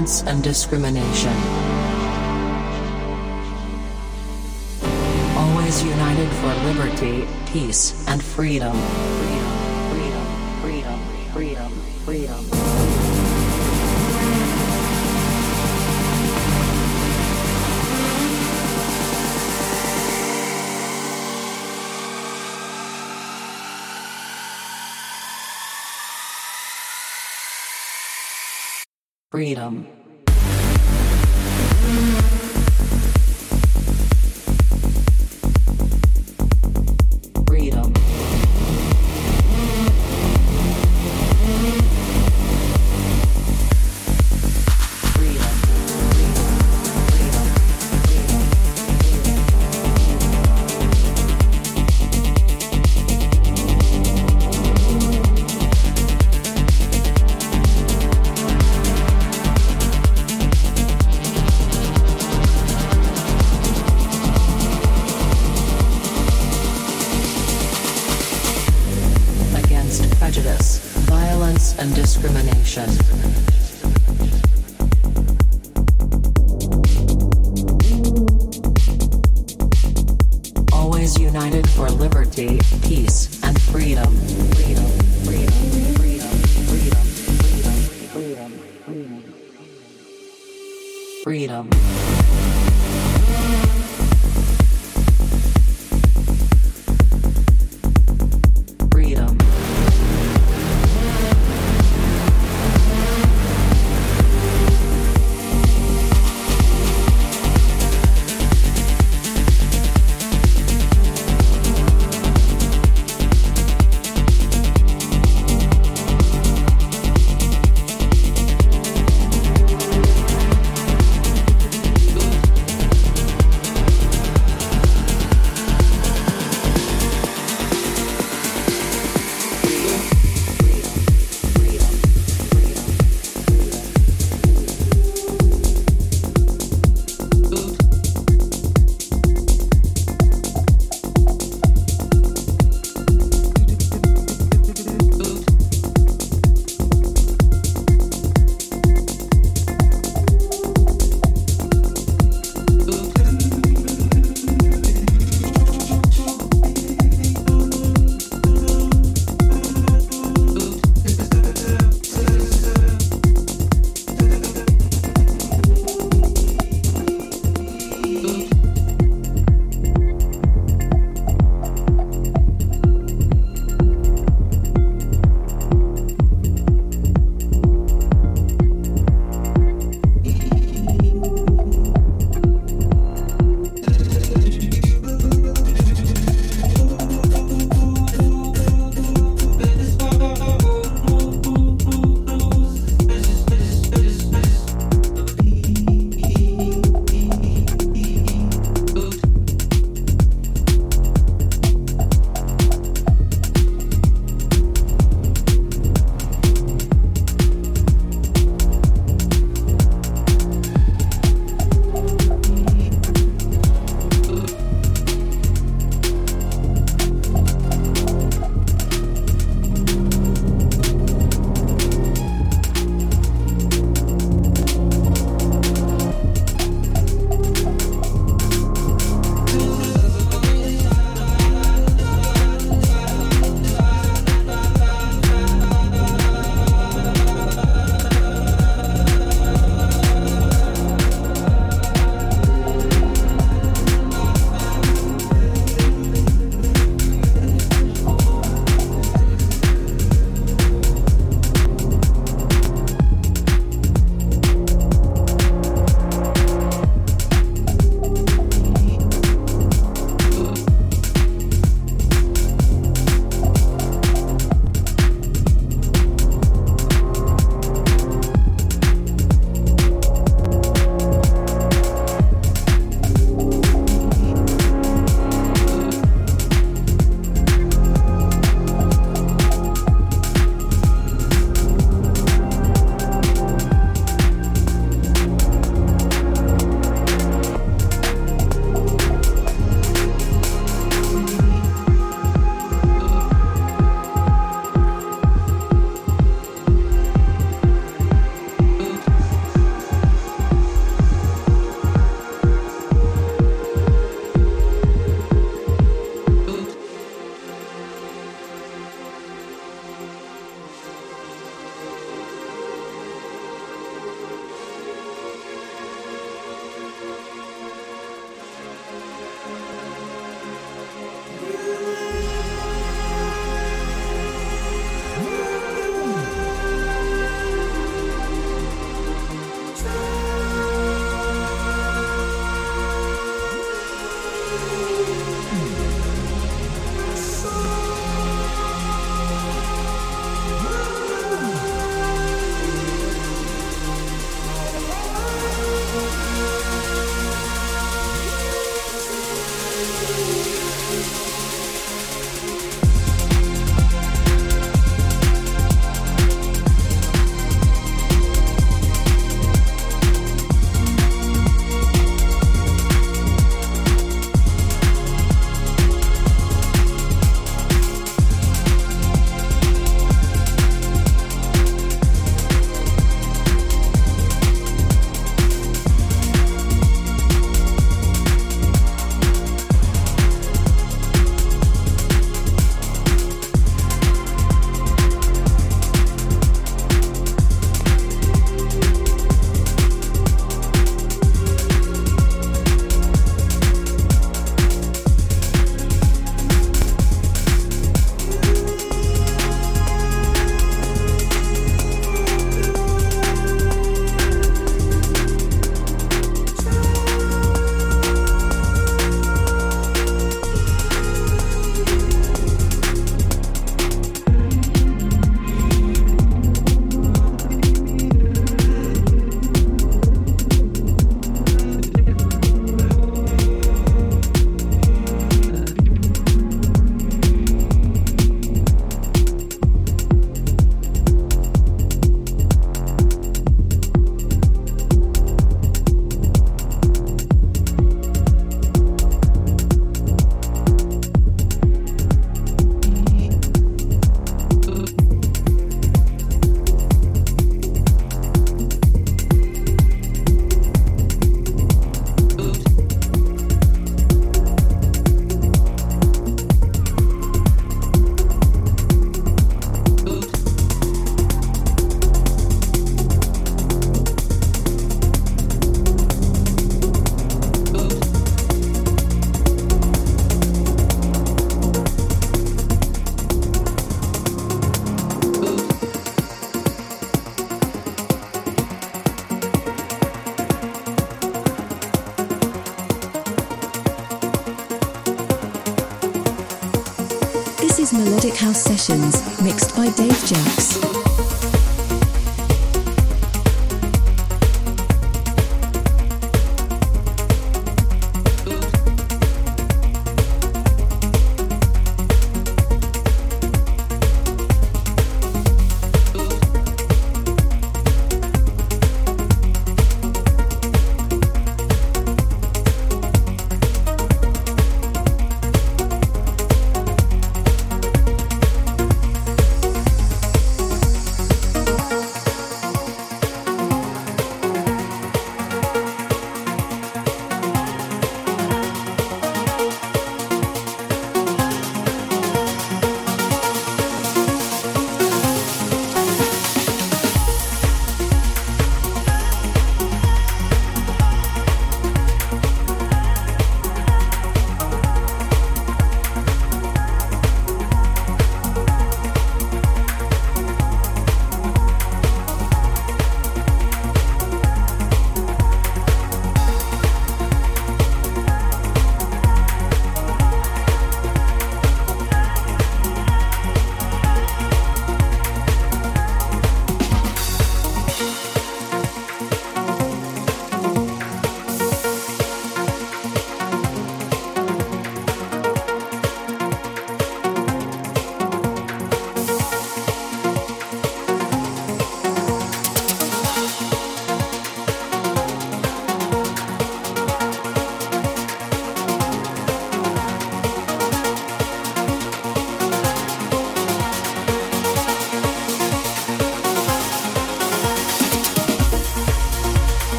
violence and discrimination. Always united for liberty, peace, and freedom. Freedom, freedom, freedom, freedom, freedom. freedom.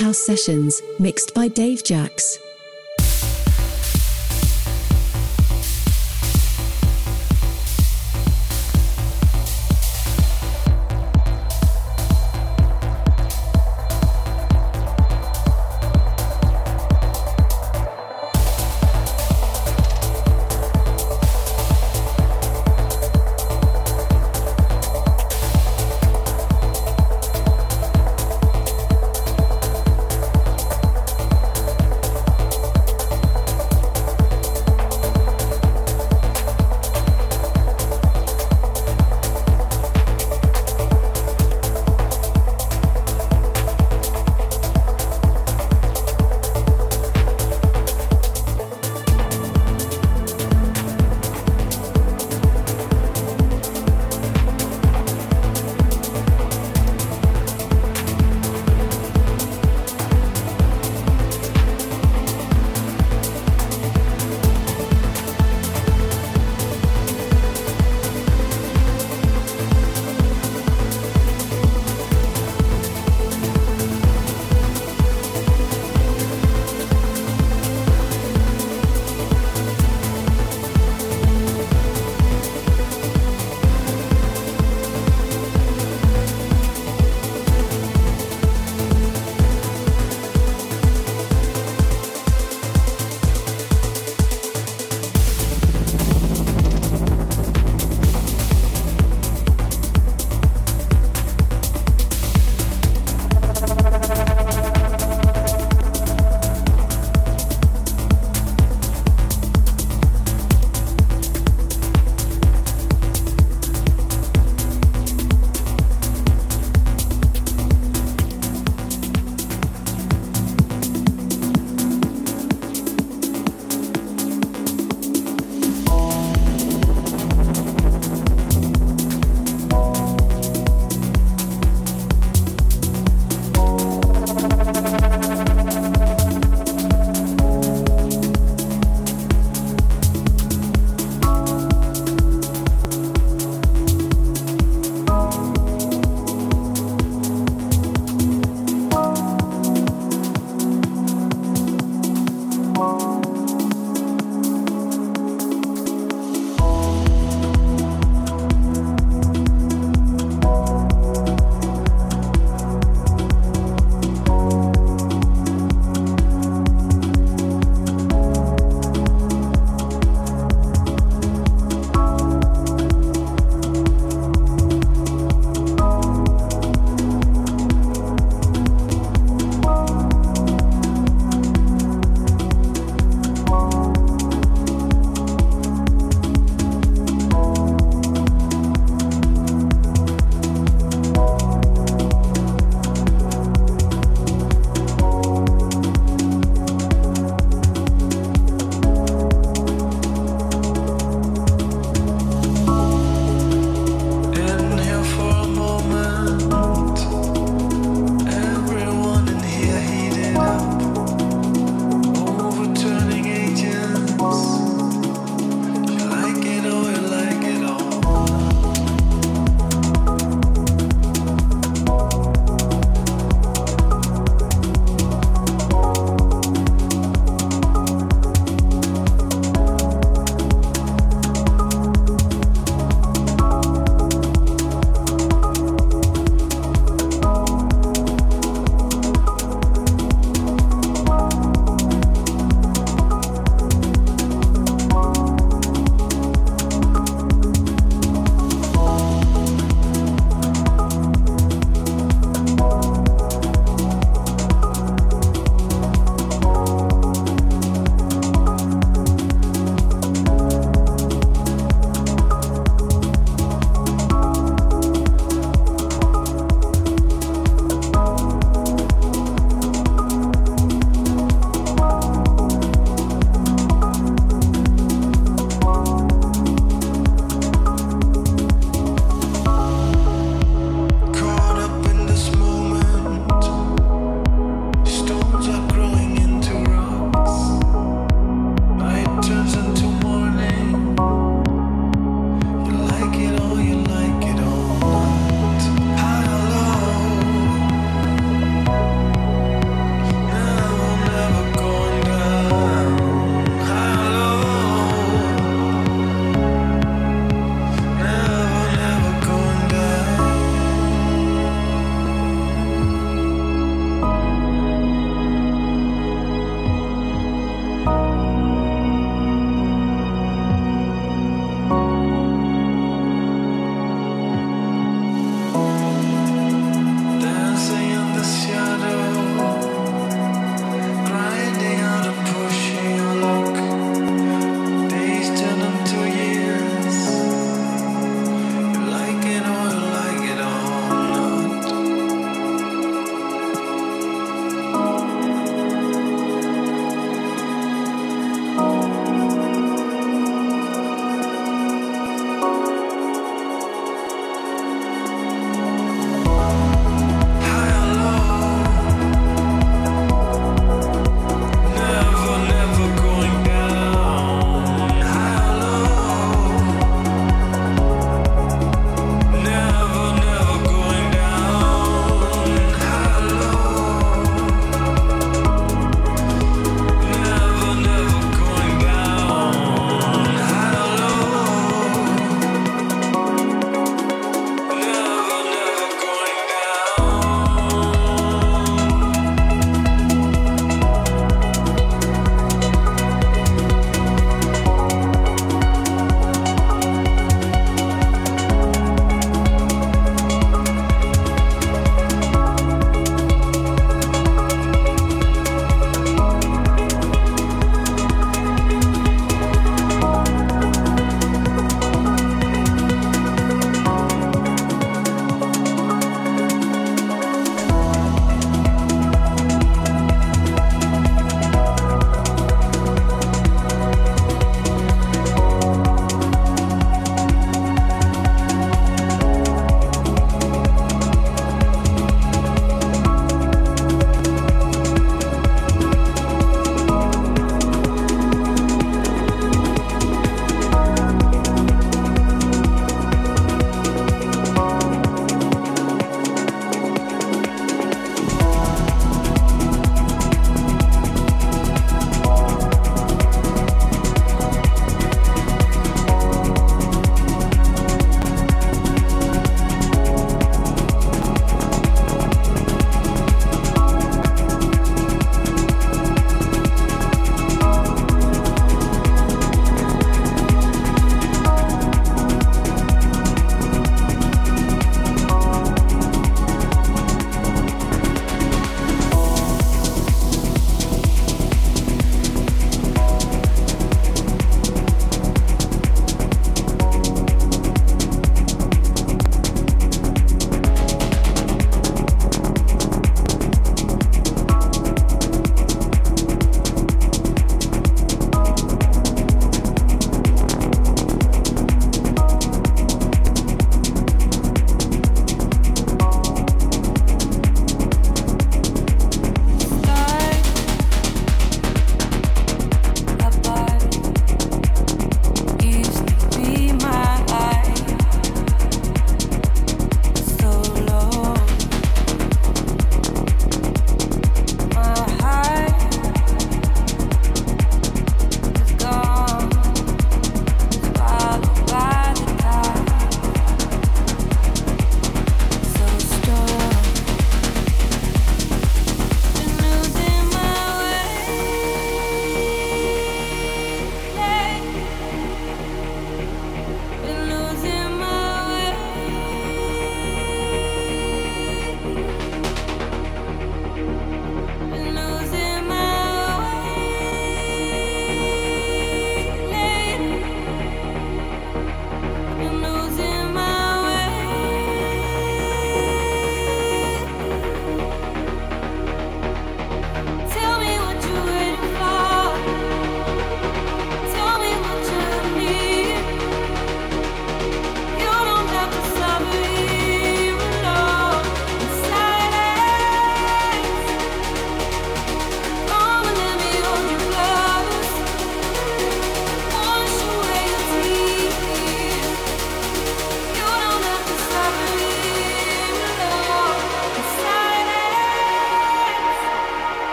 House Sessions, mixed by Dave Jax.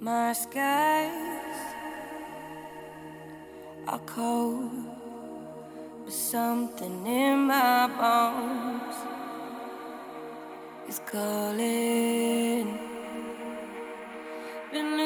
My skies are cold, but something in my bones is calling. Been